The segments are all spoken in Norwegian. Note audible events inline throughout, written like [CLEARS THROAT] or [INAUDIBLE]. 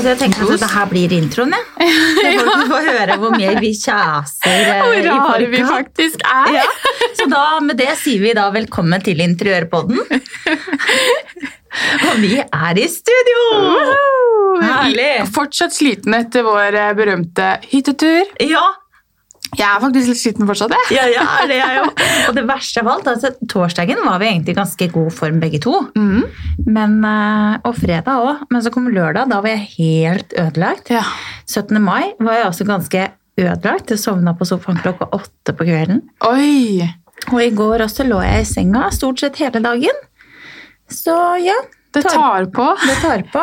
Altså, jeg tenker at dette her blir introen, jeg. Ja. [LAUGHS] Folk får høre hvor mye vi kjaser eh, Hvor i rare vi faktisk er. Ja. Så da, med det sier vi da velkommen til Interiørpodden. Og vi er i studio! Herlig. Fortsatt sliten etter vår eh, berømte hyttetur. Ja, Jeg er faktisk litt sliten fortsatt. jeg. ja, ja, det er jo. [LAUGHS] Og det verste av alt, altså, torsdagen var vi egentlig i ganske god form begge to. Mm. Men, eh, og fredag òg. Men så kom lørdag, da var jeg helt ødelagt. Ja. 17. mai var jeg også ganske ødelagt. Jeg sovna på sofaen klokka åtte på kvelden. Oi! Og i går også lå jeg i senga stort sett hele dagen. Så ja, Det tar på. det tar på.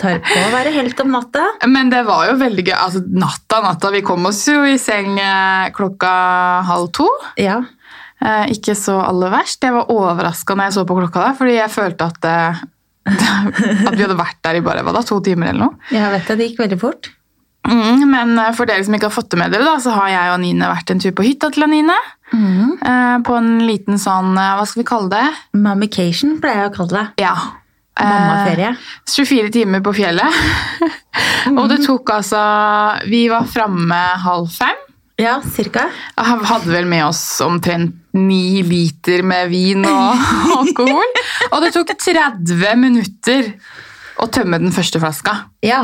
Tar på å være helt om natta. Men det var jo veldig gøy. Altså, natta, natta. Vi kom oss jo i seng eh, klokka halv to. Ja, Eh, ikke så aller verst. Jeg var overraska når jeg så på klokka der, fordi jeg følte at, eh, [LAUGHS] at vi hadde vært der i bare hva da, to timer eller noe. jeg vet det. Det gikk veldig fort. Mm, men eh, for dere som ikke har fått det med dere, da, så har jeg og Nine vært en tur på hytta til Anine. Mm. eh, På en liten sånn, hva skal vi kalle det? Mammication pleier jeg å kalle det. Ja. Eh, 24 timer på fjellet. [LAUGHS] Og det tok altså Vi var framme halv fem. Ja, cirka. Jeg hadde vel med oss omtrent ni liter med vin og [LAUGHS] alkohol. Og det tok 30 minutter å tømme den første flaska. Ja.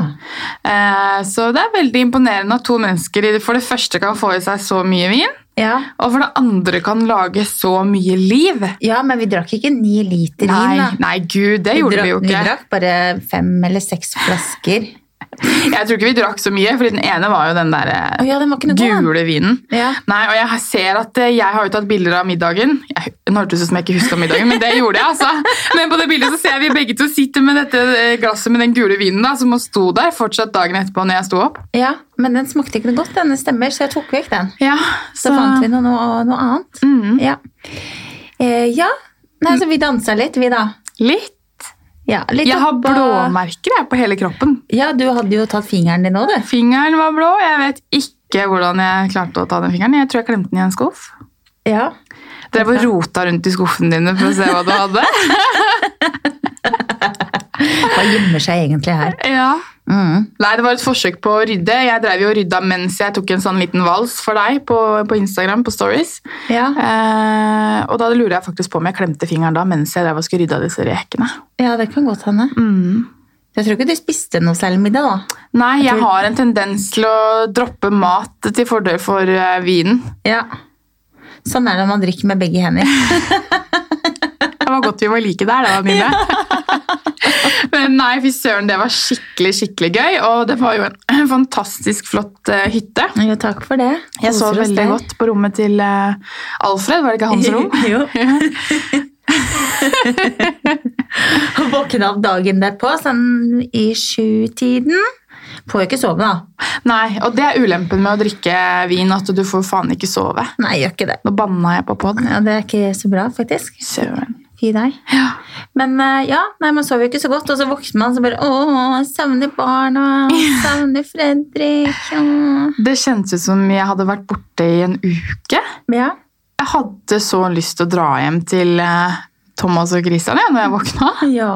Eh, Så det er veldig imponerende at to mennesker for det første kan få i seg så mye vin, ja. og for det andre kan lage så mye liv. Ja, men vi drakk ikke ni liter Nei, vin, da. nei, gud, det gjorde vi jo ikke. Vi drakk bare fem eller seks flasker. Jeg tror ikke vi drakk så mye, for den ene var jo den der oh, ja, den gule vinen. Ja. Nei, og jeg ser at eh, jeg har jo tatt bilder av middagen. Jeg, nå hørtes ut som jeg ikke huska middagen, men det gjorde jeg. altså. Men på det bildet så ser jeg vi begge to sitter med dette eh, glasset med den gule vinen da, som sto der fortsatt dagen etterpå når jeg sto opp. ja, men den smakte ikke noe godt, denne stemmer, så jeg tok vekk den. Ja, Så, fant vi noe, noe annet. Mm. Ja. Eh, ja. Nei, så vi dansa litt, vi da. Litt. Ja, Jeg har blåmerker jeg, på hele kroppen. Ja, du hadde jo tatt fingeren din òg, du. Fingeren var blå. Jeg vet ikke hvordan jeg klarte å ta den fingeren. Jeg tror jeg klemte den i en skuff. Ja. Drev og rota rundt i skuffene dine for å se hva du hadde. [LAUGHS] Hva gjemmer seg egentlig her? Ja. Mm. Nei, det var et forsøk på å rydde. Jeg drev jo og rydda mens jeg tok en sånn liten vals for deg på, på Instagram på Stories. Ja. Eh, og da lurer jeg faktisk på om jeg klemte fingeren da mens jeg drev og skulle rydde av disse rekene. ja, det kan godt hende. Mm. Jeg tror ikke du spiste noe særlig middag, da. Nei, jeg tror- har en tendens til å droppe mat til fordel for uh, vinen. Ja. Sånn er det når man drikker med begge hender. [LAUGHS] Det var godt vi var like der, da, Nine. [LAUGHS] Men nei, fy søren, det var skikkelig, skikkelig gøy. Og det var jo en fantastisk flott uh, hytte. Jo, takk for det. Jeg så veldig der. godt på rommet til uh, Alfred, var det ikke hans [LAUGHS] rom? jo. [LAUGHS] Og våkne opp dagen derpå, sånn i sjutiden. Får jo ikke sove, da. Nei, og det er ulempen med å drikke vin, at du får faen ikke sove. Nei, jeg gjør ikke det. Nå banna jeg på pod. Ja, Det er ikke så bra, faktisk. Søren. Fy deg. Ja. Men eh, ja, nei, man sover jo ikke så godt, og så våkner man så bare Å, savner barna. Savner Fredrik. Ja. Det kjentes ut som jeg hadde vært borte i en uke. Ja. Jeg hadde så lyst til å dra hjem til eh, Thomas og Christian ja, når jeg våkna. ja.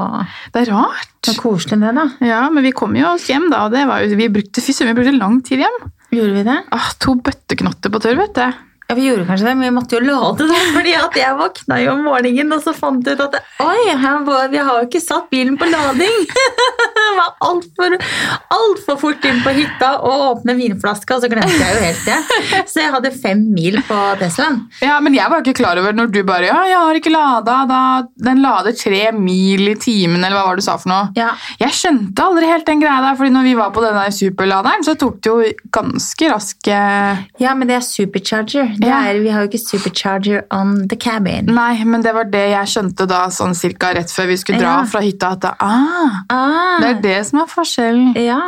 Det er rart. Det er koselig, det, da. Ja, men vi kom jo oss hjem da, og det var jo, vi brukte, vi brukte lang tid hjem. Gjorde vi det? Ah, to bøtteknotter på tørr, vet du. Ja, Vi gjorde kanskje det, men vi måtte jo lade det. fordi at jeg våkna jo om morgenen og så fant ut at Oi, vi har jo ikke satt bilen på lading! [LAUGHS] Det var altfor alt for fort inn på hytta og åpne vinflaska, og så glemte jeg jo helt det. Så jeg hadde fem mil på Teslaen. Ja, men jeg var ikke klar over når du bare Ja, jeg har ikke lada. Da, den lader tre mil i timen, eller hva var det du sa for noe? Ja, Jeg skjønte aldri helt den greia der, fordi når vi var på denne superladeren, så tok det jo ganske rask eh, ja men det er supercharger. Det Ja. er, vi har jo ikke supercharger on the cabin. Nei, men det var det jeg skjønte da, sånn cirka rett før vi skulle dra Ja. fra hytta, at ah, Ah, det er det som er forskjellen. Ja.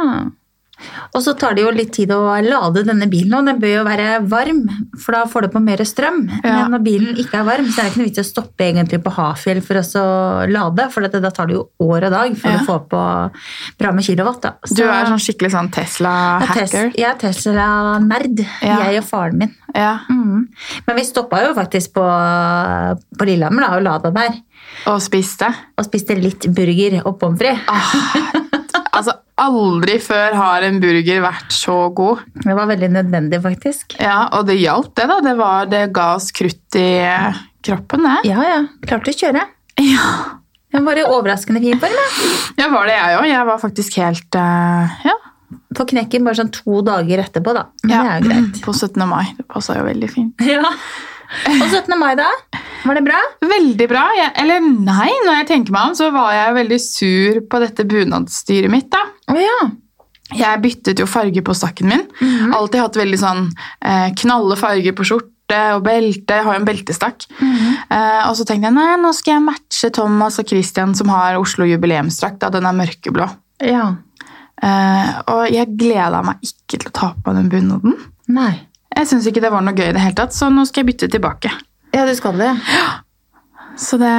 Og så tar det jo litt tid å lade denne bilen, og den bør jo være varm, for da får du på mer strøm. Ja. Men når bilen ikke er varm, så er det ikke noe vits i å stoppe egentlig på Hafjell for å lade, for da tar det jo år og dag for Ja. å få på bra med kilowatt. Da. Du er sånn skikkelig sånn er Tesla-hacker. Tes- jeg er Tesla-nerd, Ja. jeg og faren min. Ja. Mm. Men vi stoppa jo faktisk på, på Lillehammer da, og lada der. Og spiste. Og spiste litt burger og pommes frites. Ah, [LAUGHS] altså, aldri før har en burger vært så god. Det var veldig nødvendig, faktisk. Ja, Og det hjalp, det. da. Det, var, det ga oss krutt i eh, kroppen, det. Ja, ja. Klarte å kjøre. Ja, Den var i overraskende fin form. ja. var det, jeg òg. Jeg var faktisk helt uh, ja. På knekken bare sånn to dager etterpå, da. Men ja. det er jo greit. På 17. mai. Det passa jo veldig fint. Ja. Og 17. mai, da? Var det bra? Veldig bra. Jeg, eller nei, når jeg tenker meg om, så var jeg veldig sur på dette bunadsstyret mitt. da. Å ja. Jeg byttet jo farge på stakken min. Alltid hatt veldig sånn eh, knalle farger på skjorte og belte. Jeg har jo en beltestakk. eh, og så tenkte jeg nei, nå skal jeg matche Thomas og Christian som har Oslo jubileumsdrakt. da, Den er mørkeblå. Ja. Eh, og jeg gleda meg ikke til å ta på meg den bunaden. Nei. Jeg syns ikke det var noe gøy i det hele tatt, så nå skal jeg bytte tilbake. Ja, du skal det. Så det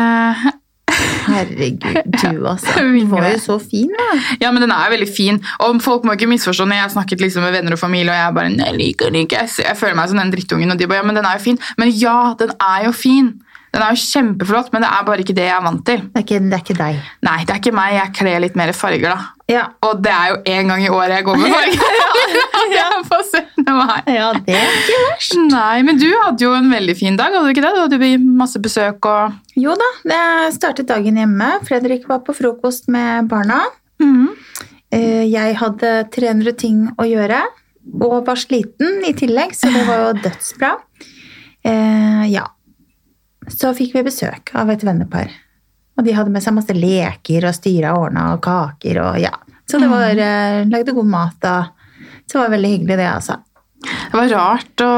Herregud, du [LAUGHS] altså. Du var jo så fin, da. Ja, men den er veldig fin. Og folk må ikke misforstå når jeg har snakket liksom med venner og familie, og jeg bare nei, liker den ikke. Jeg, jeg føler meg som den drittungen, og de bare ja, men den er jo fin. Men ja, den er jo fin. Den er jo kjempeflott, men det er bare ikke det jeg er vant til. Det er ikke, det er ikke deg. Nei, det er ikke meg. Jeg kler litt mer farger, da. Ja. Og det er jo én gang i året jeg går med farger. [LAUGHS] ja, ja. på 17. mai. ja, det er ikke verst. Nei, men du hadde jo en veldig fin dag, hadde du ikke det? Du hadde jo masse besøk og Jo da, jeg startet dagen hjemme. Fredrik var på frokost med barna. Mhm. Eh, Jeg hadde 300 ting å gjøre, og var sliten i tillegg, så det var jo dødsbra. Eh, Ja. Så fikk vi besøk av et vennepar. Og de hadde med seg masse leker og styra og ordna og kaker og ja. Så det var mm. Lagde god mat og Så det var veldig hyggelig, det, altså. Det var rart å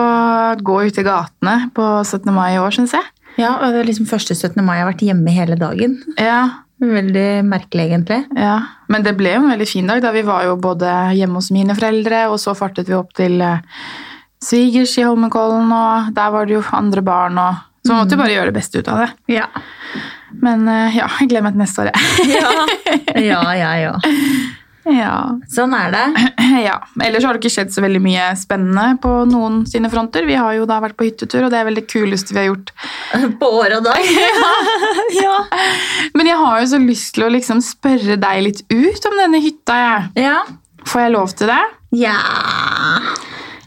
gå ute i gatene på 17. mai i år, syns jeg. Ja, og det er liksom første 17. mai jeg har vært hjemme hele dagen. Ja, Veldig merkelig, egentlig. Ja, men det ble jo en veldig fin dag. da Vi var jo både hjemme hos mine foreldre, og så fartet vi opp til eh, svigers i Holmenkollen, og der var det jo andre barn. og Så man måtte jo bare gjøre det beste ut av det. Ja. Men eh, ja, jeg gleder meg til neste år, jeg. [LAUGHS] Ja, ja, ja, ja. [LAUGHS] Ja. Sånn er det. [CLEARS THROAT] ja. Ellers har det ikke skjedd så veldig mye spennende på noen sine fronter. Vi har jo da vært på hyttetur, og det er vel det kuleste vi har gjort. [LAUGHS] På år og dag. ja. Men jeg har jo så lyst til å liksom spørre deg litt ut om denne hytta. jeg. Ja. Får jeg lov til det? Ja.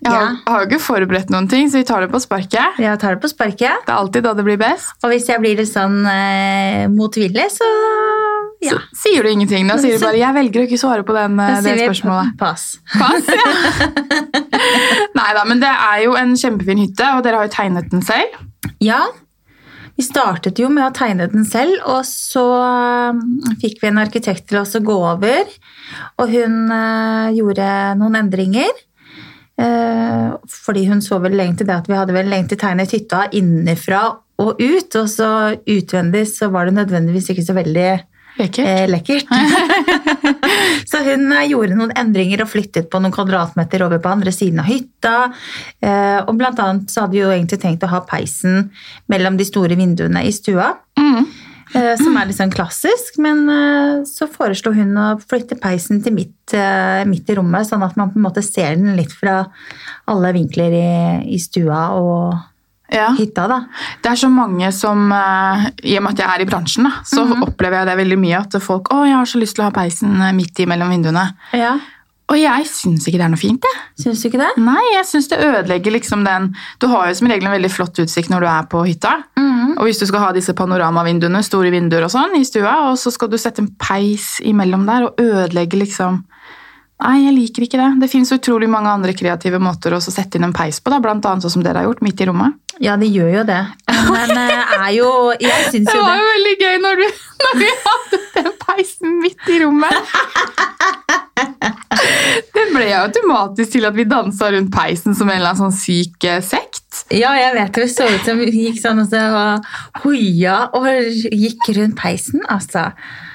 Jeg har, Ja. har jo ikke forberedt noen ting, så vi tar det på sparket. Ja, tar det på sparket. Det er alltid da det blir best. Og hvis jeg blir litt sånn eh, motvillig, så ja. Så sier du ingenting. Da sier du bare 'jeg velger å ikke svare på den, eh, det sier vi spørsmålet'. pass. Pass, ja. [LAUGHS] Nei da, men det er jo en kjempefin hytte, og dere har jo tegnet den selv. Ja. Vi startet jo med å tegne den selv, og så eh, fikk vi en arkitekt til oss å gå over. Og hun eh, gjorde noen endringer. Eh, fordi hun så vel lenge til det at vi hadde vel lenge til tegnet hytta innenfra og ut, og så utvendig så var det nødvendigvis ikke så veldig Lekkert. eh, lekkert. [LAUGHS] så hun eh, gjorde noen endringer og flyttet på noen kvadratmeter over på andre siden av hytta. Eh, og blant annet så hadde vi jo egentlig tenkt å ha peisen mellom de store vinduene i stua. Mm. Eh, Som er litt sånn klassisk, men eh, så foreslo hun å flytte peisen til midt, eh, midt i rommet, sånn at man på en måte ser den litt fra alle vinkler i, i stua og Ja. hytta. da. Det er så mange som I og med at jeg er i bransjen, da, så Mhm. opplever jeg det veldig mye. At folk 'Å, jeg har så lyst til å ha peisen midt i mellom vinduene'. Ja. Og jeg syns ikke det er noe fint, jeg. Syns du ikke det? Nei, jeg syns det ødelegger liksom den Du har jo som regel en veldig flott utsikt når du er på hytta. Mm. Og hvis du skal ha disse panoramavinduene, store vinduer og sånn i stua, og så skal du sette en peis imellom der og ødelegge liksom Nei, jeg liker ikke det. Det fins utrolig mange andre kreative måter å sette inn en peis på, da, blant annet sånn som dere har gjort, midt i rommet. Ja, de gjør jo det. Men eh, er jo Jeg [LAUGHS] syns Det Det var jo veldig gøy når, du, [LAUGHS] når vi hadde den peisen midt i rommet. [LAUGHS] Ble jeg automatisk til at vi dansa rundt peisen som en eller annen sånn syk eh, sekt. Ja, jeg vet det. Vi så ut som vi gikk sånn og så og hoia og gikk rundt peisen. Altså.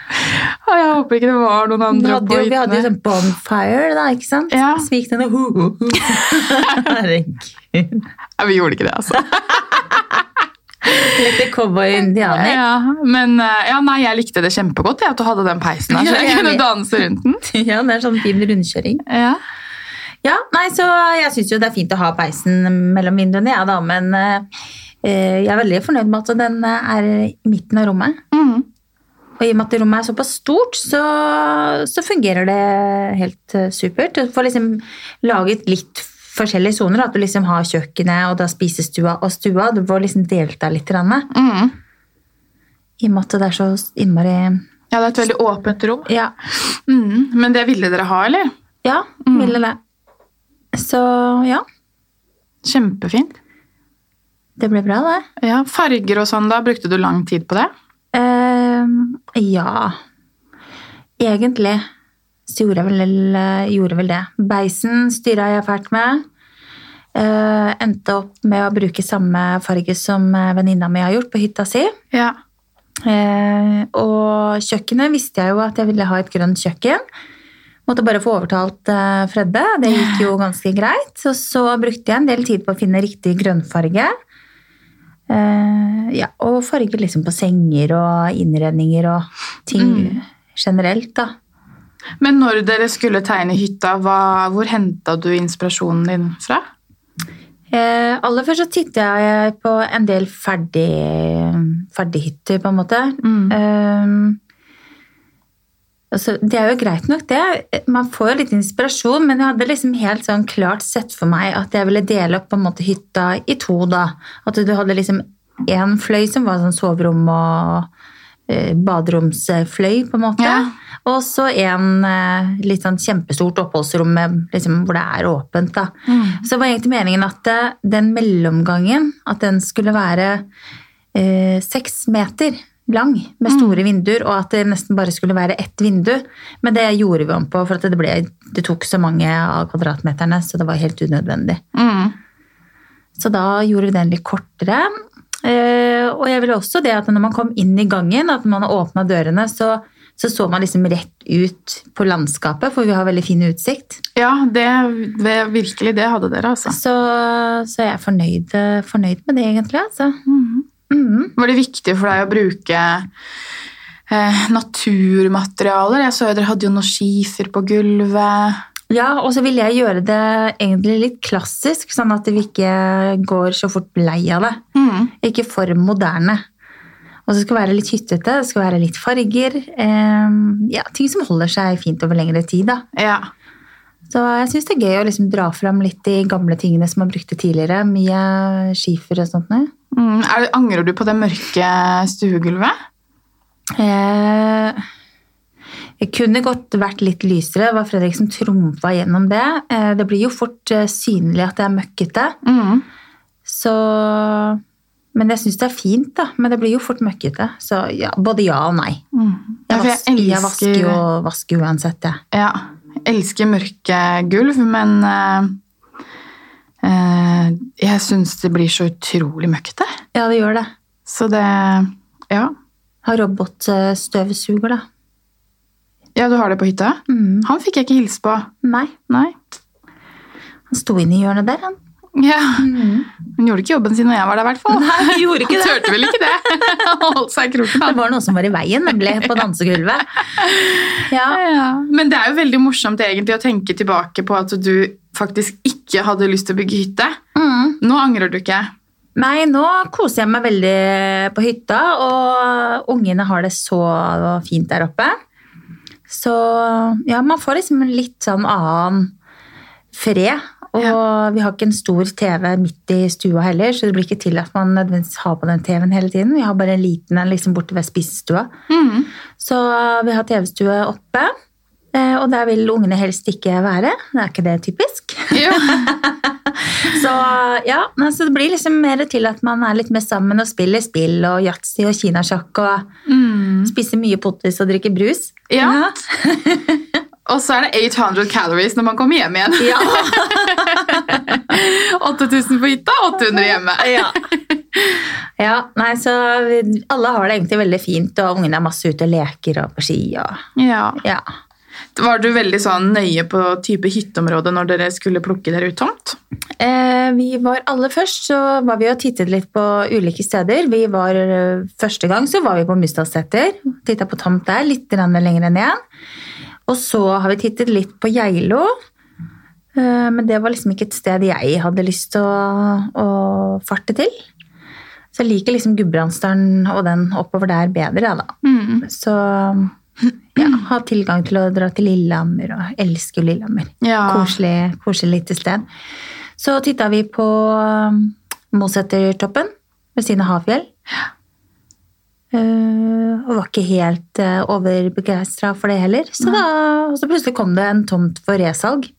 Jeg håper ikke det var noen andre hadde, på jo, vi hadde jo sånn bonfire, da, ikke sant? Ja. Så vi gikk den og ho, ho, ho. Herregud. Ja, vi gjorde ikke det, altså. [LAUGHS] Lekte cowboy-indianer. Ja, men eh, ja, nei, jeg likte det kjempegodt, jeg, at du hadde den peisen her, så jeg jeg kunne danse rundt den. [LAUGHS] Ja, det er sånn fin rundkjøring. Ja. Ja, nei, så jeg syns jo det er fint å ha peisen mellom vinduene, ja, da, men eh, jeg er veldig fornøyd med at den er i midten av rommet. Mm. Og i og med at rommet er såpass stort, så, så fungerer det helt eh, supert. Du får liksom laget litt forskjellige soner. At du liksom har kjøkkenet og da spisestua og stua. Du får liksom delt deg litt. Mm. I og med at det er så innmari Ja, det er et veldig åpent rom. Ja, Mm. Men det ville dere ha, eller? ja ville det. Så ja, Kjempefint. det ble bra, det. Ja, Farger og sånn, da brukte du lang tid på det? Uh, ja Egentlig så gjorde jeg vel, gjorde vel det. Beisen styra jeg fælt med. Uh, endte opp med å bruke samme farge som eh, venninna mi har gjort på hytta si. Ja. Uh, og kjøkkenet visste jeg jo at jeg ville ha et grønt kjøkken. Måtte bare få overtalt uh, Fredde. Det gikk jo [LAUGHS] ganske greit. Og så brukte jeg en del tid på å finne riktig grønnfarge. Eh, ja, og farge liksom på senger og innredninger og ting generelt, da. Men når dere skulle tegne hytta, hva, hvor henta du inspirasjonen din fra? Eh, aller først så titta jeg på en del ferdig, ferdighytter, på en måte. Eh, altså, det er jo greit nok, det. Man får jo litt inspirasjon, men jeg hadde liksom helt sånn klart sett for meg at jeg ville dele opp på en måte hytta i to. da. At du hadde liksom én fløy som var sånn soverom og eh, baderomsfløy, på en måte. Ja. Og så en eh, litt sånn kjempestort oppholdsrom liksom, hvor det er åpent. da. Så det var egentlig meningen at eh, den mellomgangen at den skulle være eh, seks meter lang med store vinduer, og at det nesten bare skulle være ett vindu. Men det gjorde vi om på, for det, ble, det tok så mange av kvadratmeterne, så det var helt unødvendig. Mm. Så da gjorde vi den litt kortere. Eh, og jeg ville også det at når man kom inn i gangen, at man åpna dørene, så, så så man liksom rett ut på landskapet, for vi har veldig fin utsikt. Ja, det, det, virkelig, det hadde dere, altså. Så, så jeg er fornøyd, fornøyd med det, egentlig. Altså. Mhm. Var det viktig for deg å bruke eh, naturmaterialer? Jeg så jo dere hadde jo noe skifer på gulvet. Ja, og så ville jeg gjøre det egentlig litt klassisk, sånn at vi ikke går så fort lei av det. Mm. Ikke for moderne. Og så skal det være litt hyttete, det skal være litt farger. Eh, ja, ting som holder seg fint over lengre tid. da. Ja. Så jeg syns det er gøy å liksom dra fram litt de gamle tingene som man brukte tidligere. Mye skifer og sånt. Mm. Det- angrer du på det mørke stuegulvet? Eh, jeg kunne godt vært litt lysere. Det var Fredrik som trumfa gjennom det. Eh, det blir jo fort eh, synlig at det er møkkete. Mm. Så Men jeg syns det er fint, da. Men det blir jo fort møkkete. Så ja, både ja og nei. Mm. Jeg, for vas jeg vasker jo vasker uansett, jeg. Ja, jeg elsker mørke gulv, men uh, uh, jeg syns det blir så utrolig møkkete. Ja, det gjør det. Så det Ja. Har robotstøvsuger, da. Ja, du har det på hytta? Mm. Han fikk jeg ikke hilse på. Nei. Nei. Han sto inne i hjørnet der, han. Ja. Hun gjorde ikke jobben sin når jeg var der, i hvert fall. Nei, gjorde ikke det. Han turte vel ikke det. [LAUGHS] Holdt seg i kroken. Det var noe som var i veien, nemlig, på dansegulvet. Ja. Ja. Men det er jo veldig morsomt egentlig å tenke tilbake på at du faktisk ikke hadde lyst til å bygge hytte. Mm. Nå angrer du ikke. Nei, nå koser jeg meg veldig på hytta, og ungene har det så fint der oppe. Så ja, man får liksom en litt sånn annen fred. Og vi har ikke en stor TV midt i stua heller, så det blir ikke til at man nødvendigvis har på den TV-en hele tiden. Vi har bare en liten en liksom borte ved spisestua. Mm. Så vi har TV-stue oppe, eh, og der vil ungene helst ikke være. Det er ikke det typisk? Ja. [LAUGHS] Så ja, men så det blir liksom mer til at man er litt mer sammen og spiller spill og yatzy og kinasjakk og Mm. spiser mye potis og drikker brus. Ja. [LAUGHS] Og så er det 800 calories når man kommer hjem igjen. Ja. [LAUGHS] 8000 på hytta, 800 hjemme. [LAUGHS] ja. ja. Nei, så alle har det egentlig veldig fint, og ungene er masse ute og leker og på ski og Ja. ja. Var du veldig sånn nøye på type hytteområde når dere skulle plukke dere ut tomt? Eh, vi var aller først så var vi og tittet litt på ulike steder. Vi var, eh, Første gang så var vi på Mustadseter. Titta på tomt der, litt lenger enn igjen. Og så har vi tittet litt på Geilo. Eh, men det var liksom ikke et sted jeg hadde lyst til å, å farte til. Så jeg liker liksom Gudbrandsdalen og den oppover der bedre, ja, da. Mm. Så ja, ha tilgang til å dra til Lillehammer, og elsker Lillehammer. Ja. Koselig, koselig lite sted. Så titta vi på Mosetertoppen Mosettertoppen ved siden av Hafjell. Eh, og var ikke helt uh, overbegeistra for det heller. Så, da, så plutselig kom det en tomt for resalg.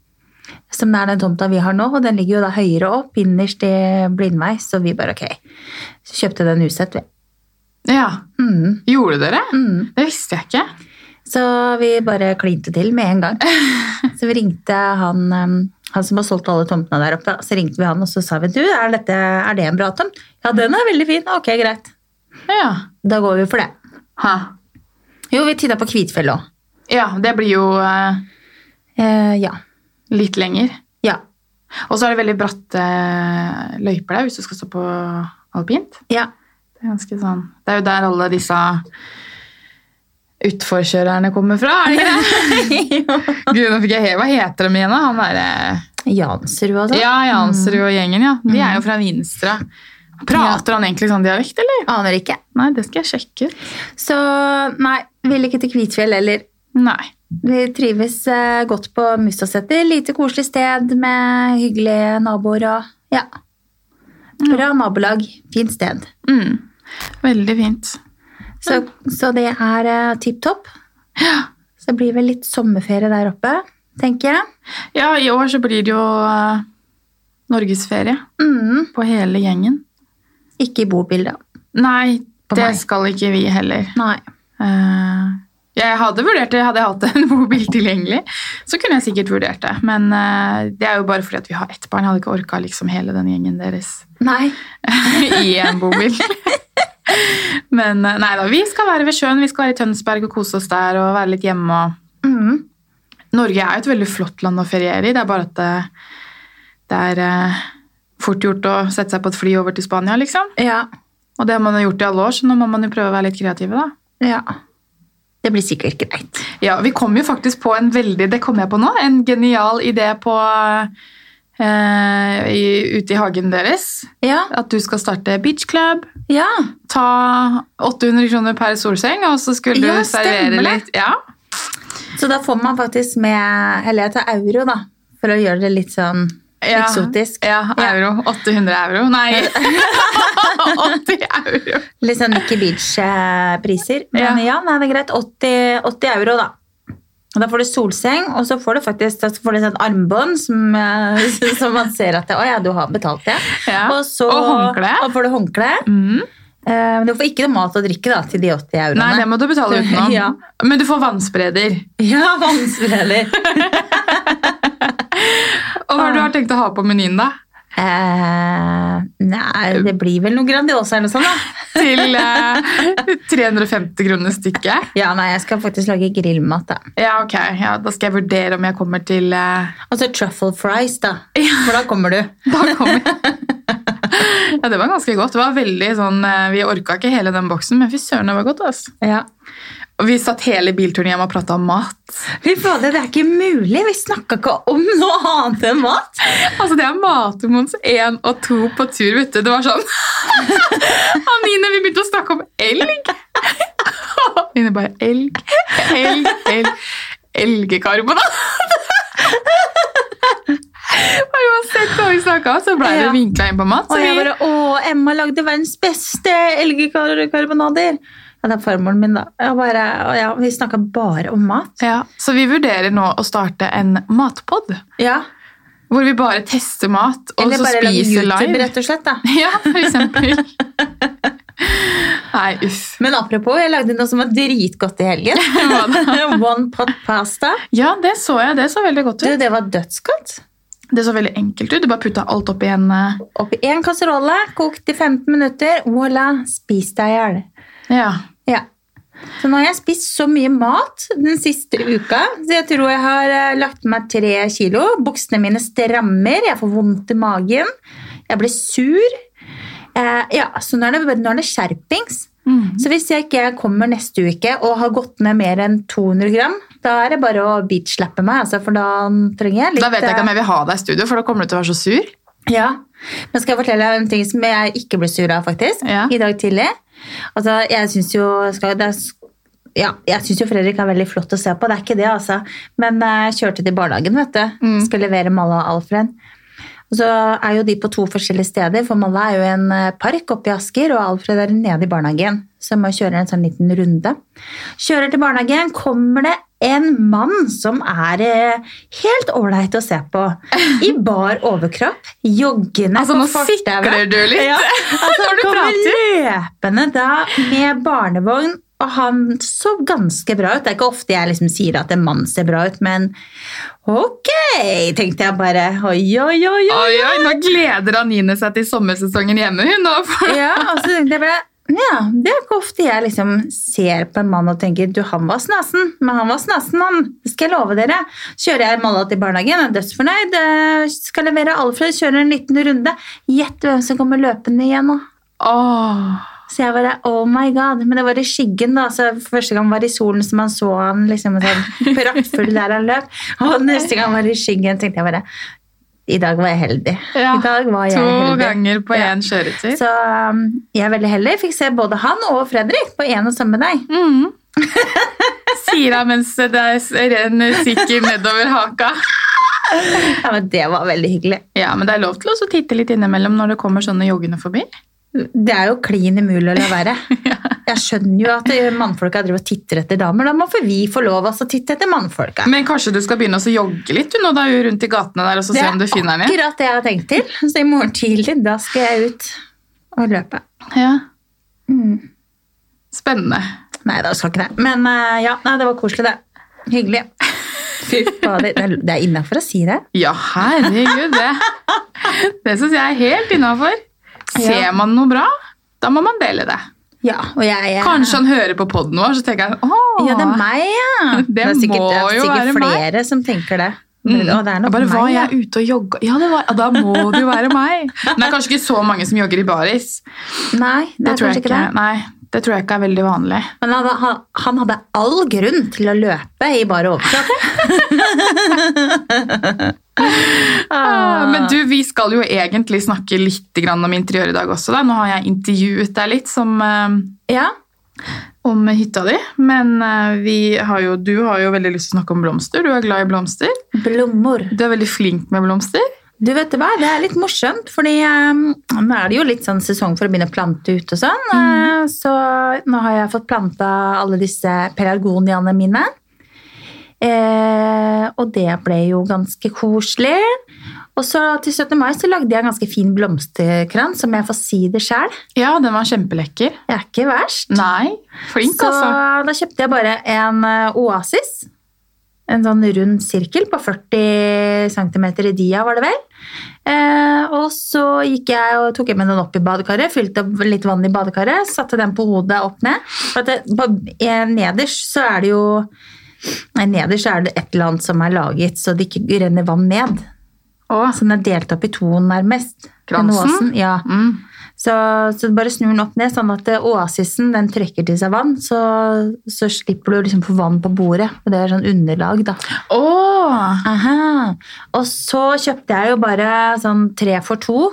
Som er den tomta vi har nå, og den ligger jo da høyere opp, innerst i Blindvei. Så vi bare ok. Så kjøpte den usett, vi. ja. Mm. Gjorde dere? Mm. Det visste jeg ikke. Så vi bare klinte til med en gang. [LAUGHS] Så vi ringte han, han som har solgt alle tomtene der oppe. Så ringte vi han og så sa vi, du, er, dette, er det en bra tomt? Ja, den er veldig fin. Ok, greit. Ja. Da går vi for det. Ha. Jo, vi titta på Kvitfjell òg. ja, det blir jo eh, Eh, ja. litt lenger. Ja. Og så er det veldig bratte eh, løyper der hvis du skal stå på alpint. Ja. Det er ganske sånn Det er jo der alle disse utforkjørerne kommer fra, er det ikke det? [LAUGHS] Gud, nå fikk jeg Hva heter de igjen, da? Han derre Jansrud og sånn. Ja, Jansrud og gjengen, ja. De er jo fra Vinstra. Prater han egentlig sånn dialekt, eller? Aner ikke. Nei, det skal jeg sjekke ut. Så nei, vil ikke til Kvitfjell heller. Nei. Vi trives eh, godt på Mustaseter. Lite koselig sted med hyggelige naboer og ja. Bra nabolag. Fint sted. Mm. Veldig fint. Så, så det er uh, tipp topp. Så det blir vel litt sommerferie der oppe, tenker jeg. Ja, i år så blir det jo uh, norgesferie Mm, på hele gjengen. Ikke i bobildet. Nei, det meg. skal ikke vi heller. Nei. Uh, jeg hadde vurdert det, hadde jeg hatt en [LAUGHS] mobil tilgjengelig, så kunne jeg sikkert vurdert det. Men uh, det er jo bare fordi at vi har ett barn. Jeg hadde ikke orka liksom hele den gjengen deres Nei. [LAUGHS] i en bobil. [LAUGHS] Men uh, nei da, vi skal være ved sjøen, vi skal være i Tønsberg og kose oss der og være litt hjemme. og Mm, Norge er jo et veldig flott land å feriere i. Det er bare at det, det er eh, fort gjort å sette seg på et fly over til Spania, liksom. ja. Og det har man jo gjort i alle år, så nå må man jo prøve å være litt kreative, da. Ja. Det blir sikkert greit. Ja, vi kom jo faktisk på en veldig, det kom jeg på nå, en genial idé på eh, i, ute i hagen deres. Ja. At du skal starte beach club, Ja. ta 800 kroner per solseng, og så skulle Ja, du servere stemmer det. litt. Ja, Så da får man faktisk med Eller jeg tar euro, da. For å gjøre det litt sånn ja, eksotisk. Ja, euro. 800 euro. Nei, [LAUGHS] 80 euro. Litt sånn Nikki Beach-priser. Men ja, nei, det er greit. 80, 80 euro, da. Og Da får du solseng, og så får du faktisk får du sånn armbånd som, eh, [LAUGHS] som man ser at det, å ja, du har betalt det. Ja. Og, så, Og håndkle. Og får du håndkle. Mm. Eh, Men du får ikke noe mat og drikke da, til de 80 euroene. Nei, det må du betale [LAUGHS] utenom. Ja. Men du får vannspreder. Ja, vannspreder. Og hva har du tenkt å ha på menyen, da? eh, nei, det blir vel noe Grandiosa eller noe sånt, da. Til eh, 350 kroner stykket? Ja, nei, jeg skal faktisk lage grillmat, da. Ja, ok. Ja, da skal jeg vurdere om jeg kommer til eh, Altså truffle fries, da. For da kommer du. [LAUGHS] Da kommer jeg. Ja, det var ganske godt. Det var veldig sånn, eh, Vi orka ikke hele den boksen, men fy søren, det var godt. Altså. Ja. Vi satt hele bilturen hjemme og prata om mat. Fy fader, det er ikke mulig! Vi snakka ikke om noe annet enn mat! Altså, Det er Matemons 1 og 2 på tur, vet du. Det var sånn [LAUGHS] Anine, vi begynte å snakke om elg. [LAUGHS] Anine bare Elg, elg, elg. Elgekarbonat. [LAUGHS] Uansett hva vi snakka om, så ble det vinkla inn på mat. Så Og jeg bare Å, Emma lagde verdens beste elgekarbonader! Ja, det er farmoren min, da. Bare, ja, vi snakka bare om mat. ja, så vi vurderer nå å starte en matpod. Ja, Hvor vi bare tester mat, og Eller så bare lage spiser YouTube, rett og slett. da. [LAUGHS] Ja, for eksempel. Nei, uff. Men apropos, jeg lagde noe som var dritgodt i helgen. [LAUGHS] [LAUGHS] One pot pasta. Ja, det så jeg. Det så veldig godt Du, ut. det var dødsgodt. Det så veldig enkelt ut. Du bare putta alt oppi en Opp Oppi én kasserolle, kokt i 15 minutter. Voilà, spis deg i hjel. Ja. Ja. Så nå har jeg spist så mye mat den siste uka, så jeg tror jeg har eh, lagt meg tre kilo. Buksene mine strammer, jeg får vondt i magen, jeg blir sur. Eh, ja, så nå er det, nå er det skjerpings. Mm. Så hvis jeg ikke kommer neste uke og har gått ned mer enn 200 gram, da er det bare å beatslappe meg, altså, for da trenger jeg litt Da vet jeg ikke om jeg vil ha deg i studio, for da kommer du til å være så sur. Ja, Men skal jeg fortelle deg en ting som jeg ikke ble sur av, faktisk, Ja. i dag tidlig? Altså, jeg syns jo skal, er, ja, jeg synes jo Fredrik er veldig flott å se på, det er ikke det, altså. Men eh, jeg kjørte til barnehagen, vet du. Mm. Skal levere Malla og Alfred. Og så er jo de på to forskjellige steder, for Malla er jo i en eh, park oppe i Asker, og Alfred er nede i barnehagen. Så jeg må kjøre en sånn liten runde. Kjører til barnehagen, kommer det en mann som er eh, helt ålreit å se på. [LAUGHS] I bar overkropp, joggende Altså, nå sikler du litt Ja, [LAUGHS] altså, når du kommer prater. løpende da med barnevogn, og han så ganske bra ut. Det er ikke ofte jeg liksom sier at en mann ser bra ut, men ok, tenkte jeg bare. Oi, oi, oi, oi. Oi, oi, nå gleder Anine seg til sommersesongen hjemme. hun. Nå Ja, og så tenkte jeg bare ja, Det er ikke ofte jeg liksom ser på en mann og tenker du, han var snasen, men han var snasen, han. Det skal jeg love dere. Kjører jeg Malla til barnehagen, er dødsfornøyd. eh, Skal levere Alfred, kjører en liten runde. Gjett hvem som kommer løpende igjen nå. Så jeg bare, oh my god, Men det var i skyggen, da. så Første gang var det i solen, så man så han liksom sånn [LAUGHS] praktfull der han løp. Og neste gang var det i skyggen, tenkte jeg bare I dag var jeg heldig. Ja, I dag var jeg To heldig. ganger på Ja. én kjøretur. Så um, jeg er veldig heldig. Fikk se både han og Fredrik på en og samme dag. Mm. [LAUGHS] Sier han mens det renner sikker nedover haka. [LAUGHS] Ja, men Det var veldig hyggelig. Ja, men det er lov til å titte litt innimellom når det kommer sånne joggende forbi. Det er jo klin umulig å la være. [LAUGHS] Jeg skjønner jo at mannfolka driver og titter etter damer. Da må for vi få lov altså, å titte etter mannfolka. Men kanskje du skal begynne å jogge litt du, nå da, rundt i gatene der, og så se om du finner den igjen? akkurat det jeg har tenkt til. Så i morgen tidlig, da skal jeg ut og løpe. Ja. Mm. Spennende. Nei, da skal ikke det. Men eh, ja, nei, det var koselig, det. Hyggelig. [LAUGHS] Fy fader. Det er, det er innafor å si det. Ja, herregud, det, det syns jeg er helt innafor. Ser man noe bra, da må man dele det. Ja, og jeg, jeg Kanskje han hører på poden vår, så tenker han åh, Ja, det er meg, ja. [LAUGHS] Det er sikkert, det er sikkert være meg. flere som tenker det. Mm. Det er nok Jeg bare, meg, var jeg ute og jogga? Ja, det var, ja, da må det jo være meg. [LAUGHS] Men det er kanskje ikke så mange som jogger i baris. Nei, det, Det er kanskje ikke ikke. det. Nei, det tror jeg ikke er veldig vanlig. Men han, han, han hadde all grunn til å løpe i bare overkropp. [LAUGHS] Ah, Men du, vi skal jo egentlig snakke litt om interiør i dag også. Da. Nå har jeg intervjuet deg litt som, eh, Ja, om hytta di. Men eh, vi har jo, du har jo veldig lyst til å snakke om blomster. Du er glad i blomster. Blommer. Du er veldig flink med blomster. Du vet hva, Det er litt morsomt, fordi um, nå er det jo litt sånn sesong for å begynne å plante ut og sånn. Uh, så nå har jeg fått planta alle disse pelargoniaene mine. Eh, og det ble jo ganske koselig. Og så til 17. mai så lagde jeg en ganske fin blomsterkrans, som jeg får si det sjøl. Ja, den var kjempelekker. Det er ikke verst. Nei, flink Så altså. da kjøpte jeg bare en eh, oasis. En sånn rund sirkel på 40 cm i dia, var det vel. Eh, og så gikk jeg og tok jeg med den opp i badekaret, fylte opp litt vann i badekaret, satte den på hodet opp ned. For at det, på, eh, nederst så er det jo nederst er det et eller annet som er laget så det ikke renner vann ned. Åh. Så den er delt opp i to nærmest. Kransen? Ja. mm. Så, så bare snur den opp ned, sånn at eh, oasisen den trekker til seg vann. Så, så slipper du liksom få vann på bordet. Og det er sånn underlag, da. Åh, Aha. Og så kjøpte jeg jo bare sånn tre for to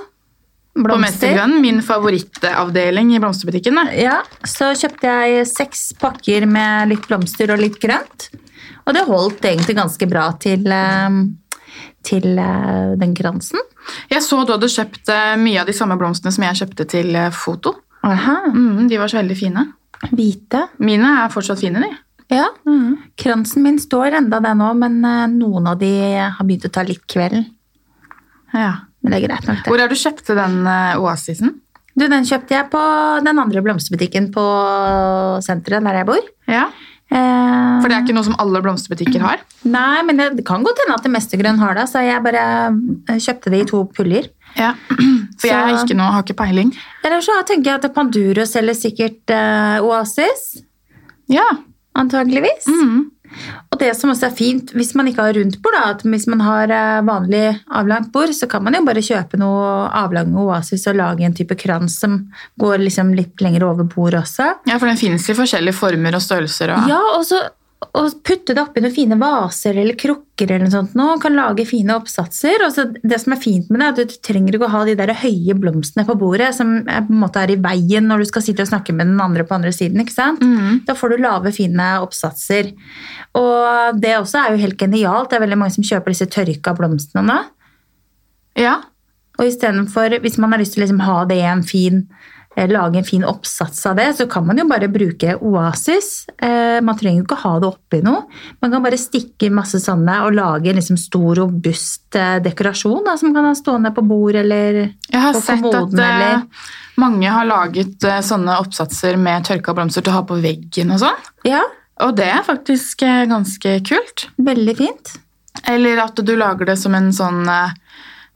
på blomster. Mestergrønn, min favorittavdeling i blomsterbutikken. Ja, så kjøpte jeg seks pakker med litt blomster og litt grønt. Og det holdt egentlig ganske bra til, eh, til eh, den kransen. Jeg så du hadde kjøpt mye av de samme blomstene som jeg kjøpte til eh, foto. Aha. Mm, de var så veldig fine. Hvite. Mine er fortsatt fine, de. Ja. Kransen min står enda der nå, men eh, noen av de har begynt å ta litt kvelden. Ja. Men det er greit nok, det. Hvor har du kjøpte den eh, oasisen? Du, den kjøpte jeg på den andre blomsterbutikken på senteret der jeg bor. Ja. Eh, For det er ikke noe som alle blomsterbutikker har. Nei, men det kan godt hende at det meste grønn har det, så jeg bare eh, kjøpte det i to puller. Ja. [CLEARS THROAT] For jeg ikke, noe, har ikke peiling. Eller så tenker jeg at Panduro selger sikkert eh, Oasis, Ja. antageligvis. Mm. Og det som også er fint, hvis man ikke har rundt bord, da, at hvis man har eh, vanlig avlangt bord, så kan man jo bare kjøpe noe avlange oasis og lage en type krans som går liksom litt lenger over bordet også. ja, for den finnes i forskjellige former og størrelser. Og... Ja, og så, og putte det oppi noen fine vaser eller krukker eller noe sånt nå, kan lage fine oppsatser. Og det som er fint med det, er at du trenger ikke å ha de der høye blomstene på bordet som er, på en måte er i veien når du skal sitte og snakke med den andre på andre siden. ikke sant? Da får du lave, fine oppsatser. Og det også er jo helt genialt. Det er veldig mange som kjøper disse tørka blomstene nå. Ja. Og istedenfor, hvis man har lyst til å liksom ha det i en fin lage en fin oppsats av det, så kan man jo bare bruke Oasis. Eh, man trenger jo ikke ha det oppi noe. Man kan bare stikke masse sånne og lage en liksom stor, robust eh, dekorasjon da, som kan ha stående på bord eller på kommoden. eh, Eller... mange har laget eh, sånne oppsatser med tørka blomster til å ha på veggen og sånn. Ja, Og det er faktisk eh, ganske kult. veldig fint. Eller at du lager det som en sånn eh,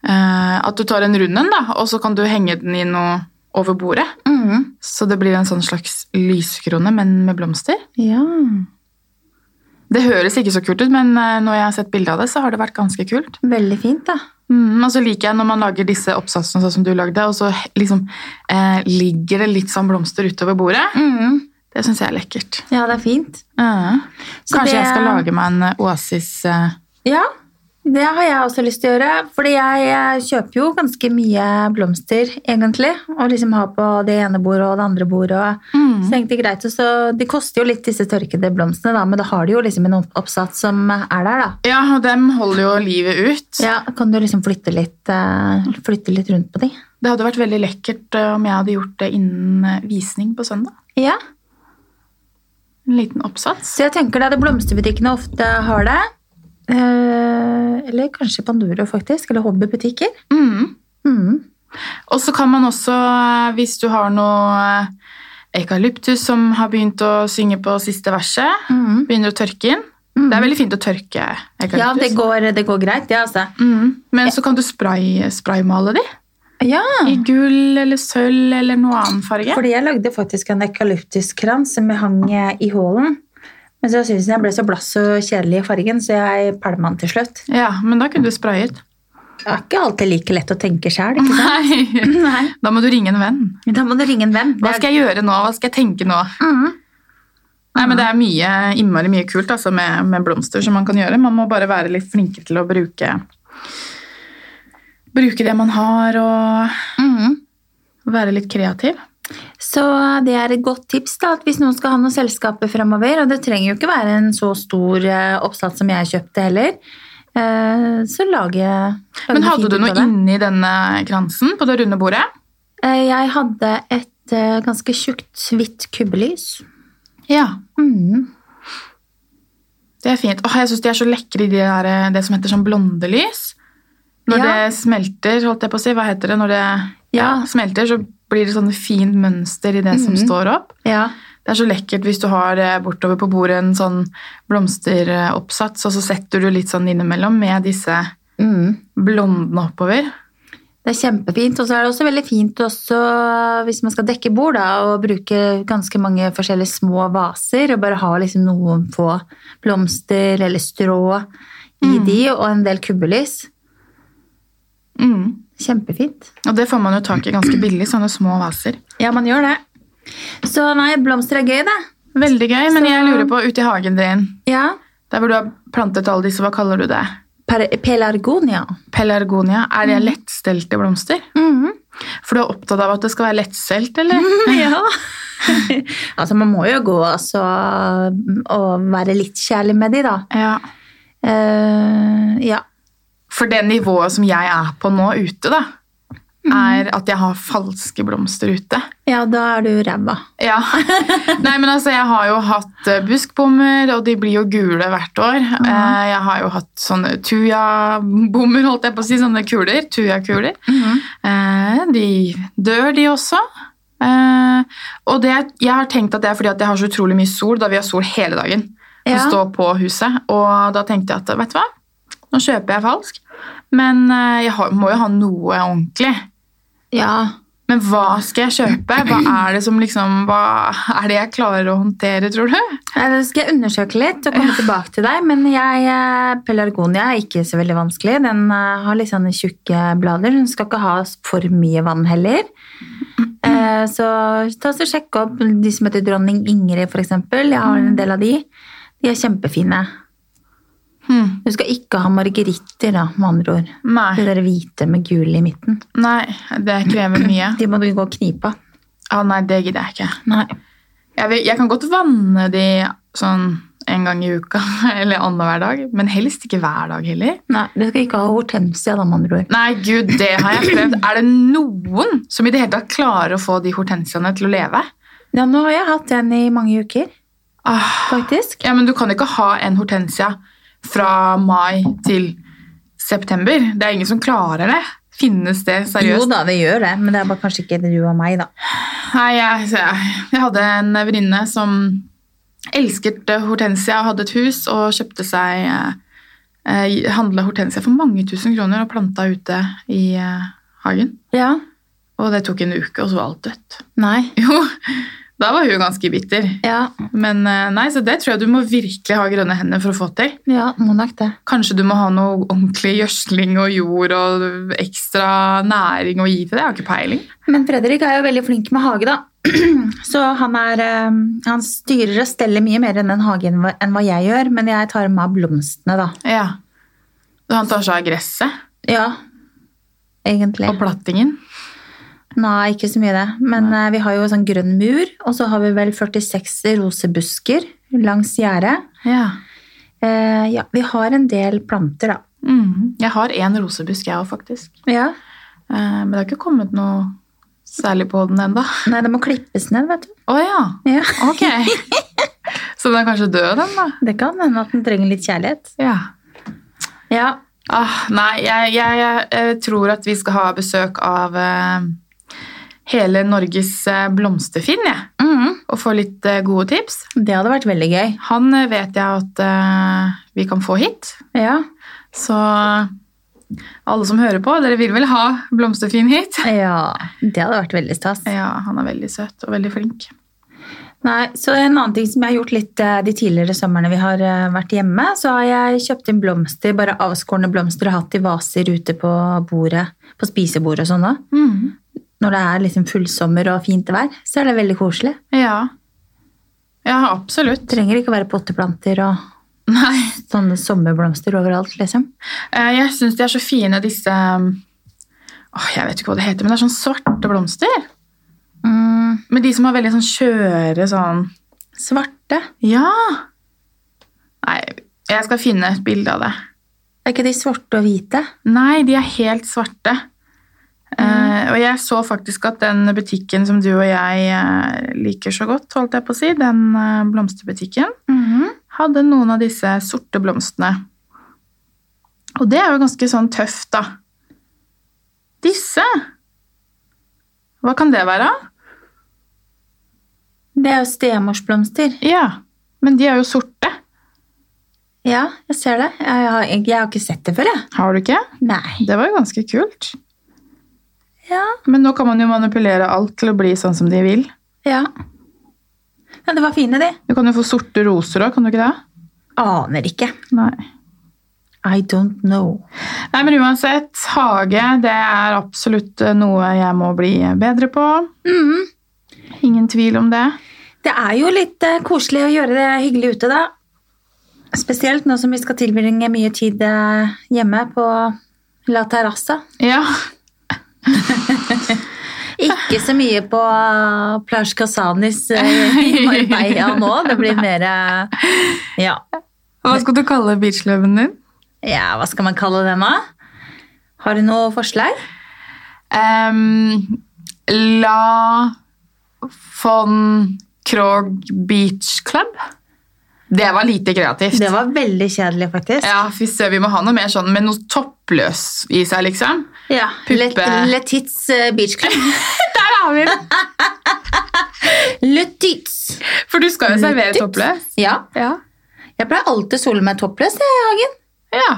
eh, At du tar en rund en, da, og så kan du henge den i noe over bordet. Mm. Så det blir en sånn slags lyskrone, men med blomster. Ja. Det høres ikke så kult ut, men eh, når jeg har sett bilde av det, så har det vært ganske kult. Veldig fint, da. Mm, og så liker jeg når man lager disse oppsatsene sånn som du lagde, og så liksom eh, ligger det litt sånn blomster utover bordet. Mm. Det syns jeg er lekkert. Ja, det er fint. Mm. Kanskje det- jeg skal lage meg en Oasis eh, Ja, det har jeg også lyst til å gjøre. Fordi jeg, jeg kjøper jo ganske mye blomster, egentlig. Og liksom har på det ene bordet og det andre bordet. Og, Mm. Så egentlig greit. Og så, de koster jo litt, disse tørkede blomstene, da, men da har de jo liksom en oppsats som er der, da. Ja, og dem holder jo livet ut. Ja, Kan du liksom flytte litt, eh, flytte litt rundt på de? Det hadde vært veldig lekkert eh, om jeg hadde gjort det innen eh, visning på søndag. Ja, En liten oppsats. Så jeg tenker det at blomsterbutikkene ofte har det. Eh, eller kanskje Panduro, faktisk. Eller hobbybutikker. Mm. Mm. Og så kan man også, eh, hvis du har noe eh, eukalyptus som har begynt å synge på siste verset, Mm. begynner å tørke inn. Det er veldig fint å tørke eukalyptus. Ja, det går, det går greit, det, altså. Mm. Men så kan du spray, spraymale de. Ja. I gull eller sølv eller noe annen farge. Fordi jeg lagde faktisk en eukalyptuskrans som jeg hang i hallen. Men så syntes jeg ble så blass og kjedelig i fargen, så jeg pælma den til slutt. Ja, men da kunne du sprayet. Det er ikke alltid like lett å tenke sant? Nei. [LAUGHS] Nei. Da må du ringe en venn. Da må du ringe en venn. Hva skal jeg gjøre nå? Hva skal jeg tenke nå? Mm. Nei, men Det er mye, innmari mye kult altså, med, med blomster som man kan gjøre. Man må bare være litt flinkere til å bruke, bruke det man har, og mm. være litt kreativ. Så det er et godt tips da, at hvis noen skal ha noen selskaper fremover, og det trenger jo ikke være en så stor eh, oppsats som jeg kjøpte heller, eh, så lage, lage Men hadde du noe inni denne kransen på det runde bordet? Eh, Jeg hadde et eh, ganske tjukt, hvitt kubbelys. Ja. Mm. Det er fint. Åh, jeg syns de er så lekre i de der, eh, det som heter sånn blondelys. Når Ja. det smelter, holdt jeg på å si, hva heter det? Når det ja, Ja. smelter, så blir det sånn fint mønster i det som Mhm. står opp. Ja. Det er så lekkert hvis du har eh, bortover på bordet en sånn blomsteroppsats, og så setter du litt sånn innimellom med disse mm. blondene oppover. Det er kjempefint, og så er det også veldig fint også, hvis man skal dekke bord da, og bruke ganske mange forskjellige små vaser, og bare ha liksom noen få blomster eller strå i Mm. de, og en del kubbelys. Mm. Kjempefint. Og det får man jo tak i ganske billig, sånne små vaser. Ja, man gjør det. Så nei, blomster er gøy, det. Veldig gøy, men Så- jeg lurer på, ute i hagen din, Ja. der hvor du har plantet alle disse, hva kaller du det? Pelargonia. Pelargonia. Er det lettstelte blomster? Mhm. For du er opptatt av at det skal være lettstelt, eller? [LAUGHS] Ja. [LAUGHS] altså, man må jo gå altså, og være litt kjærlig med de, da. Ja. Uh, ja. For det nivået som jeg er på nå ute, da, er at jeg har falske blomster ute. ja, da er du ræva. Ja. [LAUGHS] Nei, men altså, jeg har jo hatt eh, buskbommer, og de blir jo gule hvert år. Eh, Jeg har jo hatt sånne tujabommer, holdt jeg på å si, sånne kuler, tuja-kuler. Eh, De dør, de også. Og det, jeg har tenkt at det er fordi at jeg har så utrolig mye sol, da vi har sol hele dagen. Som Ja. står på huset. Og da tenkte jeg at vet du hva, nå kjøper jeg falsk. Men eh, jeg må jo ha noe ordentlig. Ja. Men hva skal jeg kjøpe? Hva [CLEARS THROAT] er det som liksom, hva er det jeg klarer å håndtere, tror du? Det skal jeg undersøke litt og komme tilbake til deg. Men jeg, eh, pelargonia er ikke så veldig vanskelig. Den eh, har litt sånne tjukke blader. Den skal ikke ha for mye vann heller. Så ta og sjekk opp de som heter dronning Ingrid, eksempel. Jeg har en del av de. De er kjempefine. Hm. Du skal ikke ha margeritter, da, med andre ord. Nei. Nei. der hvite med gul i midten. Nei, det krever mye. [CLEARS THROAT] De må du gå og knipe av. Ah, nei, det gidder jeg ikke. Nei. Jeg, vil, jeg kan godt vanne de sånn en gang i uka, [LAUGHS] eller annenhver dag, men helst ikke hver dag heller. Nei, Du skal ikke ha hortensia, da, med andre ord. Nei, gud, det har jeg prøvd. Er det noen som i det hele tatt klarer å få de hortensiaene til å leve? Ja, nå har jeg hatt en i mange uker, Ah, faktisk. ja, men du kan ikke ha en hortensia fra mai til september. Det er ingen som klarer det. Finnes det seriøst? Jo da, det gjør det, men det er kanskje ikke du og meg, da. Nei, jeg, jeg, hadde en venninne som elsket hortensia og hadde et hus og kjøpte seg eh, eh, handla hortensia for mange tusen kroner og planta ute i eh, hagen. Ja. Og det tok en uke, og så var alt dødt. Nei. Jo, da var hun ganske bitter. Ja, Men eh, nei, så det tror jeg du må virkelig ha grønne hender for å få til. ja må nok det. Kanskje du må ha noe ordentlig gjødsling og jord og ekstra næring å gi til det. Jeg har ikke peiling. Men Fredrik er jo veldig flink med hage, da. [CLEARS THROAT] Så han, er, eh, han styrer og steller mye mer enn en hage enn hva jeg gjør, men jeg tar med av blomstene, da. Ja. Han tar seg av gresset Ja, egentlig. og plattingen. Nei, ikke så mye det. Men Nei. vi har jo sånn grønn mur, og så har vi vel 46 rosebusker langs gjerdet. Ja. Eh, ja, vi har en del planter, da. Mm. Jeg har én rosebusk, jeg òg, faktisk. Ja. Eh, men det har ikke kommet noe særlig på den ennå. Nei, det må klippes ned, vet du. Å ja. Ja. Ok. [LAUGHS] Så den er kanskje død, den, da? Det kan hende at den trenger litt kjærlighet. Ja. Ja. Ah, nei, jeg, jeg, jeg, eh, tror at vi skal ha besøk av eh, hele Norges eh, blomsterfinn, jeg. mm. Og få litt eh, gode tips. Det hadde vært veldig gøy. Han eh, vet jeg at uh, vi kan få hit. Ja. Så alle som hører på, dere vil vel ha blomsterfinn hit? [LAUGHS] ja. Det hadde vært veldig stas. Ja, han er veldig søt og veldig flink. Nei, så En annen ting som jeg har gjort litt de tidligere somrene vi har vært hjemme, så har jeg kjøpt inn blomster, bare avskårne blomster og hatt i vaser ute på bordet, på spisebordet og sånn da. Når det er liksom fullsommer og fint vær, så er det veldig koselig. Ja. Ja, absolutt. Trenger ikke å være potteplanter og Nei. sånne sommerblomster overalt, liksom. Eh, Jeg syns de er så fine, disse Åh, Jeg vet ikke hva det heter, men det er sånn svarte blomster. Mm, Men de som har veldig sånn skjøre sånn svarte. Ja! Nei, jeg skal finne et bilde av det. Er ikke de svarte og hvite? Nei, de er helt svarte. Eh, og jeg så faktisk at den butikken som du og jeg eh, liker så godt, holdt jeg på å si, den eh, blomsterbutikken, mm. hadde noen av disse sorte blomstene. Og det er jo ganske sånn tøft, da. Disse Hva kan det være? Det er jo stemorsblomster. Ja, men de er jo sorte. Ja, jeg ser det. Jeg har, jeg har ikke sett det før, jeg. Har du ikke? Nei. Det var jo ganske kult. Ja. Men nå kan man jo manipulere alt til å bli sånn som de vil. Ja. Men det var fine, de. Du kan jo få sorte roser òg, kan du ikke det? Aner ikke. Nei. I don't know. Nei, men uansett, hage det er absolutt eh, noe jeg må bli bedre på. Mm. Ingen tvil om det. Det er jo litt eh, koselig å gjøre det hyggelig ute, da. Spesielt nå som vi skal tilbringe mye tid eh, hjemme på La Terrassa. Ja, [LAUGHS] Ikke så mye på Plage Casanis eh, i [LAUGHS] Marbella nå. Det blir mer eh, ja. Hva skal du kalle beachløven din? ja, hva skal man kalle den, da? Har du noe forslag? Um, La von Krog Beach Club. Det var lite kreativt. Det var veldig kjedelig, faktisk. Ja, fy søren, Vi må ha noe mer sånn med noe toppløs i seg, liksom. Ja, Puppe. Letits eh, Beach Club. [LAUGHS] Der har vi det! Letits! For du skal jo servere toppløs. Ja, Ja. jeg pleier alltid å sole meg toppløs i hagen. Ja.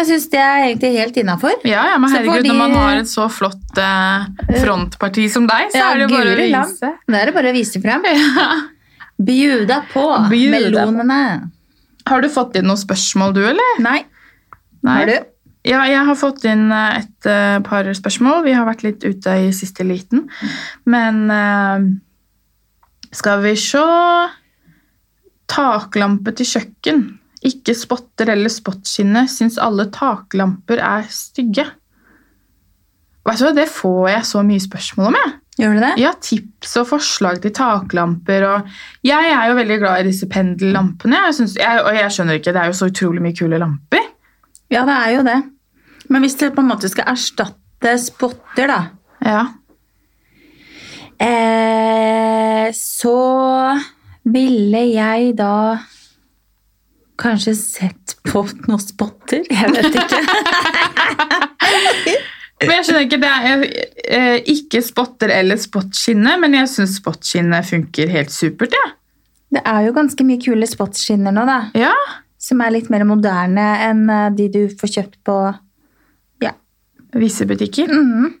Jeg syns det er egentlig helt innafor. ja, ja, men herregud, fordi... når man har et så flott eh, frontparti som deg, så Ja, er det jo bare å vise. Da er det bare å vise frem. [LAUGHS] Ja. Bjuda på Bjuda melonene. Har du fått inn noen spørsmål, du, eller? Nei, Nei. har du? Ja, jeg har fått inn eh, et uh, par spørsmål. Vi har vært litt ute i siste liten. Men uh, skal vi se Taklampe til kjøkken. Ikke spotter eller spotskinne. Syns alle taklamper er stygge. Vet du hva, Det får jeg så mye spørsmål om. jeg. Gjør du det? Ja, Tips og forslag til taklamper. og Jeg er jo veldig glad i disse pendellampene. Jeg synes, jeg, og jeg skjønner ikke, Det er jo så utrolig mye kule lamper. Ja, det er jo det. Men hvis det på en måte skal erstatte spotter, da, Ja. eh, så ville jeg da kanskje sett på noen spotter. Jeg vet ikke. [LAUGHS] Men jeg skjønner ikke, Det er eh, ikke spotter eller spotskinne, men jeg syns spotskinne funker helt supert. Ja. Det er jo ganske mye kule spotskinner nå, da. Ja. Som er litt mer moderne enn eh, de du får kjøpt på Ja. Visse butikker. Mhm.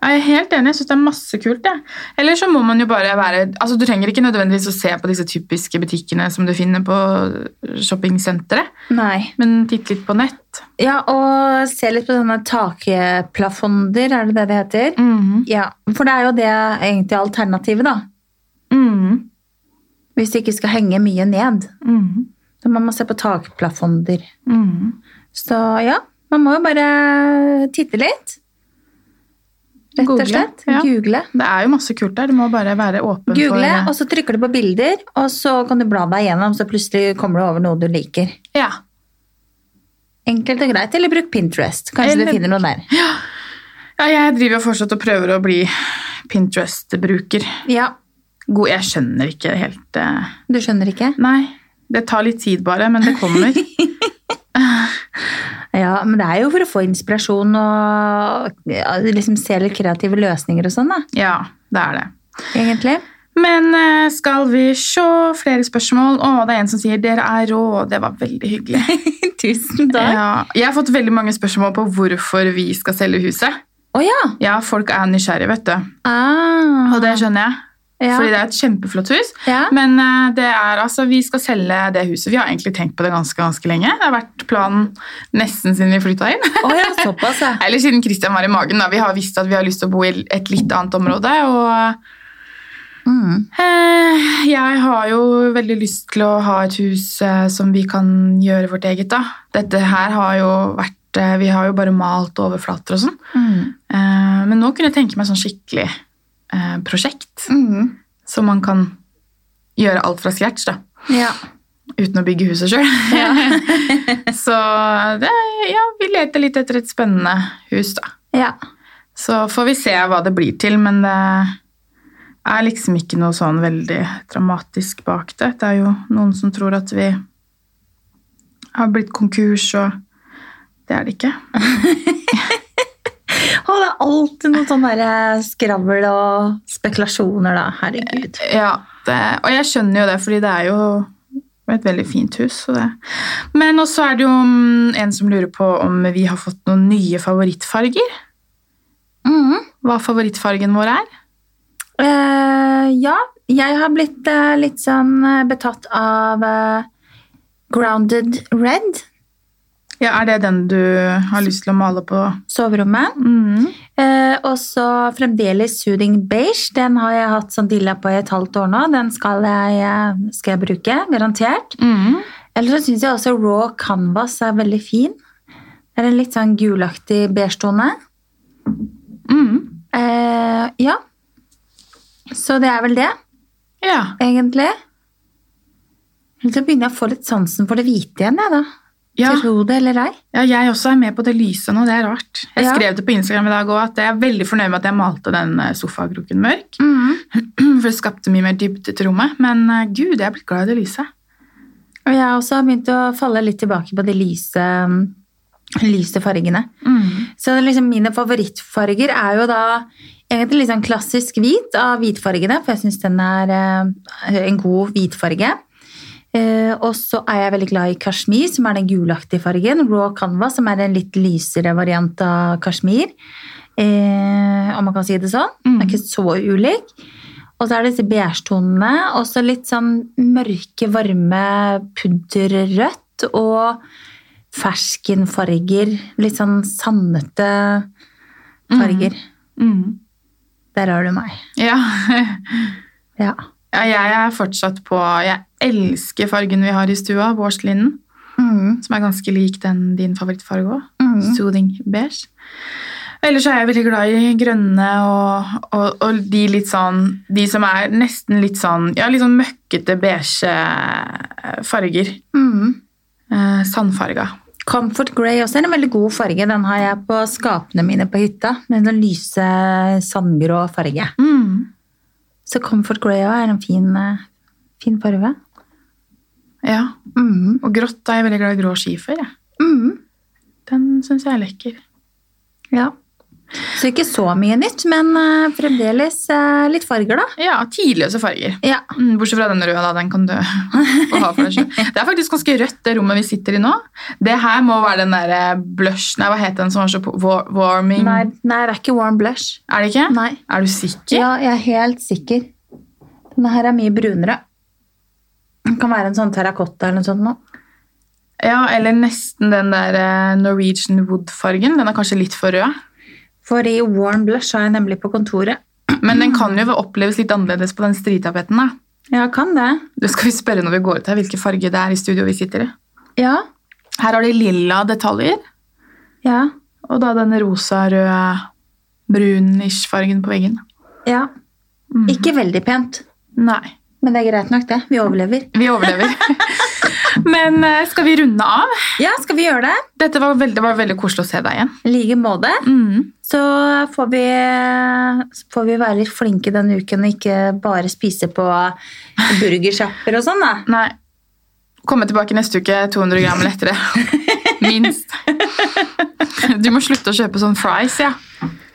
Jeg er helt enig, jeg syns det er masse kult. Ja. Eller så må man jo bare være altså Du trenger ikke nødvendigvis å se på disse typiske butikkene som du finner på shoppingsenteret, Nei. men titte litt på nett. Ja, og se litt på sånne takplafonder, er det det det heter? Mhm. Ja, for det er jo det egentlig alternativet, da. Mm -hmm. Hvis det ikke skal henge mye ned. Mhm. Så man må se på takplafonder. Mhm. Så ja, man må jo bare titte litt. Rett Google, og slett. ja. Google. Det er jo masse kult der. Du må bare være åpen Google, for og så trykker du på bilder, og så kan du bla deg gjennom, så plutselig kommer du over noe du liker. Ja. Enkelt og greit. Eller bruk Pinterest. Kanskje Eller- du finner noe der. ja, jeg driver fortsatt og prøver å bli Pinterest-bruker. Ja, God, jeg skjønner ikke helt uh... du skjønner ikke? Nei, det tar litt tid bare, men det kommer. [LAUGHS] [LAUGHS] Ja, men det er jo for å få inspirasjon og ja, liksom se litt kreative løsninger og sånn, da. ja, det er det. Egentlig. Men eh, skal vi se flere spørsmål? Å, det er en som sier 'dere er rå'. Det var veldig hyggelig. [LAUGHS] Tusen takk. Ja, jeg har fått veldig mange spørsmål på hvorfor vi skal selge huset. Oh, ja! Ja, folk er nysgjerrige, vet du. Ah. Og det skjønner jeg. Ja. Fordi det er et kjempeflott hus. Ja. Men eh, det er, altså, vi skal selge det huset. Vi har egentlig tenkt på det ganske ganske lenge. Det har vært planen nesten siden vi flytta inn. Å ja, såpass, ja. [LAUGHS] Eller siden Christian var i magen. Da. Vi har visst at vi har lyst til å bo i et litt annet område. Og Mm. eh, jeg har jo veldig lyst til å ha et hus eh, som vi kan gjøre vårt eget. da. Dette her har jo vært Vi har jo bare malt overflater og sånn. Mm. Men nå kunne jeg tenke meg sånn skikkelig eh, prosjekt. Mm. Så man kan gjøre alt fra scratch, da. Ja. Uten å bygge huset sjøl. [LAUGHS] så det, ja, vi leter litt etter et spennende hus, da. ja. Så får vi se hva det blir til, men det er liksom ikke noe sånn veldig dramatisk bak det. Det er jo noen som tror at vi har blitt konkurs, og det er det ikke. [LAUGHS] Å, det er alltid noe sånn skravl og spekulasjoner, da. Herregud. Ja, det, og jeg skjønner jo det, fordi det er jo et veldig fint hus. Og det. Men også er det jo mm, en som lurer på om vi har fått noen nye favorittfarger. Mm. Hva favorittfargen vår er. Uh, ja, jeg har blitt uh, litt sånn eh, betatt av uh, grounded red. Ja, Er det den du har lyst til å male på? Soverommet. Mm. Eh, og så fremdeles Soothing Beige. Den har jeg hatt sånn dilla på i et halvt år nå. Den skal jeg, eh, skal jeg bruke, garantert. Mm. Eller så syns jeg også Raw Canvas er veldig fin. Det er en litt sånn gulaktig beige tone. Mm. Eh, ja. Så det er vel det, Ja. egentlig. Eller Så begynner jeg å få litt sansen for det hvite igjen, jeg, da. Ja. Tro det eller ei. ja, jeg også er med på det lyse nå. Det er rart. Jeg Ja. skrev det på Instagram i dag òg, at jeg er veldig fornøyd med at jeg malte den eh, sofakroken mørk. Mm. [CLEARS THROAT] For det skapte mye mer dybde til rommet. Men eh, gud, jeg er blitt glad i det lyset. Og jeg har også begynt å falle litt tilbake på de lyse, lyse fargene. Mm. Så liksom mine favorittfarger er jo da egentlig sånn klassisk hvit av hvitfargene, for jeg syns den er eh, en god hvitfarge. Eh, og så er jeg veldig glad i kashmir, som er den gulaktige fargen. Raw canvas, som er en litt lysere variant av kashmir. Eh, om man kan si det sånn. Den er ikke så ulik. Og så er det disse beige-tonene. Og så litt sånn mørke, varme pudderrødt. Og ferskenfarger. Litt sånn sandete farger. Mm. Der har du meg. Ja. [LAUGHS] Ja. Ja, jeg er fortsatt på Jeg elsker fargen vi har i stua, vårslinen, Mm. som er ganske lik den din favorittfarge òg. Mm. Soothing beige. Ellers er jeg veldig glad i grønne og, og, og de litt sånn De som er nesten litt sånn Ja, litt sånn møkkete beige farger. Mm. Eh, sandfarga. Comfort Grey også er en veldig god farge. Den har jeg på skapene mine på hytta. Med en lyse sandgrå farge. Mm. Så Comfort Grey er en fin, eh, fin farge. Ja. Mm. Og grått er jeg veldig glad i grå skifer. jeg. Mm. Den syns jeg er lekker. Ja. Så ikke så mye nytt, men uh, fremdeles uh, litt farger, da. Ja, tidløse farger. Ja. Mm, bortsett fra den røde, da. Den kan du få ha for deg selv. [LAUGHS] Det er faktisk ganske rødt, det rommet vi sitter i nå. Det her må være den derre blush Nei, hva het den som var så war, warming Nei, nei, det er ikke warm blush. Er det ikke? Nei. Er du sikker? Ja, jeg er helt sikker. Denne her er mye brunere. Den kan være en sånn terrakotta eller noe sånt nå. Ja, eller nesten den der eh, Norwegian Wood-fargen. Den er kanskje litt for rød. For i warm blush har jeg nemlig på kontoret. Men den kan jo oppleves litt annerledes på den stritapeten. da. Ja, kan det. Du skal vi spørre når vi går ut her, hvilken farge det er i studio vi sitter i. Ja. Her har de lilla detaljer, Ja. og da den rosa-røde brunish-fargen på veggen. Ja. Mm. Ikke veldig pent, Nei, men det er greit nok, det. Vi overlever. vi overlever. [LAUGHS] Men eh, skal vi runde av? Ja, skal vi gjøre det? Dette var veldig, var veldig koselig å se deg igjen. I like måte. Mm. Så får vi, får vi være litt flinke denne uken og ikke bare spise på burgersjapper og sånn, da. [LAUGHS] Nei. Komme tilbake neste uke 200 gram lettere. [LAUGHS] Minst. Du må slutte å kjøpe sånn fries, ja.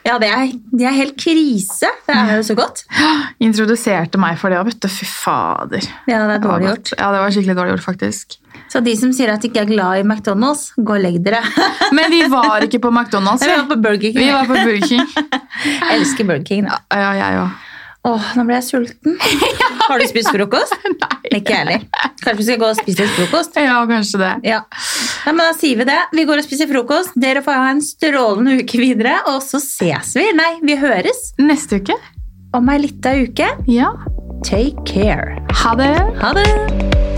Ja, det er, det er helt krise. Det er jo så godt. [GASPS] Introduserte meg for det, vet du. Fy fader. Ja, det er dårlig gjort. Ja, det var skikkelig dårlig gjort, faktisk. Så de som sier at de ikke er glad i McDonald's, gå og legg dere. [LAUGHS] Men vi var ikke på McDonald's. Vi var på Burger King. Vi var på Burger King. [LAUGHS] Jeg elsker Burger King. Da. Ja, jeg òg. Åh, nå ble jeg sulten. [LAUGHS] Har du spist frokost? [LAUGHS] Nei. Ikke jeg heller. Kanskje vi skal gå og spise litt frokost? Ja, kanskje det. Ja. Nei, men Da sier vi det. Vi går og spiser frokost. Dere får ha en strålende uke videre, og så ses vi. Nei, vi høres Neste uke? om ei lita uke. Ja. Take care. Ha det. Ha det!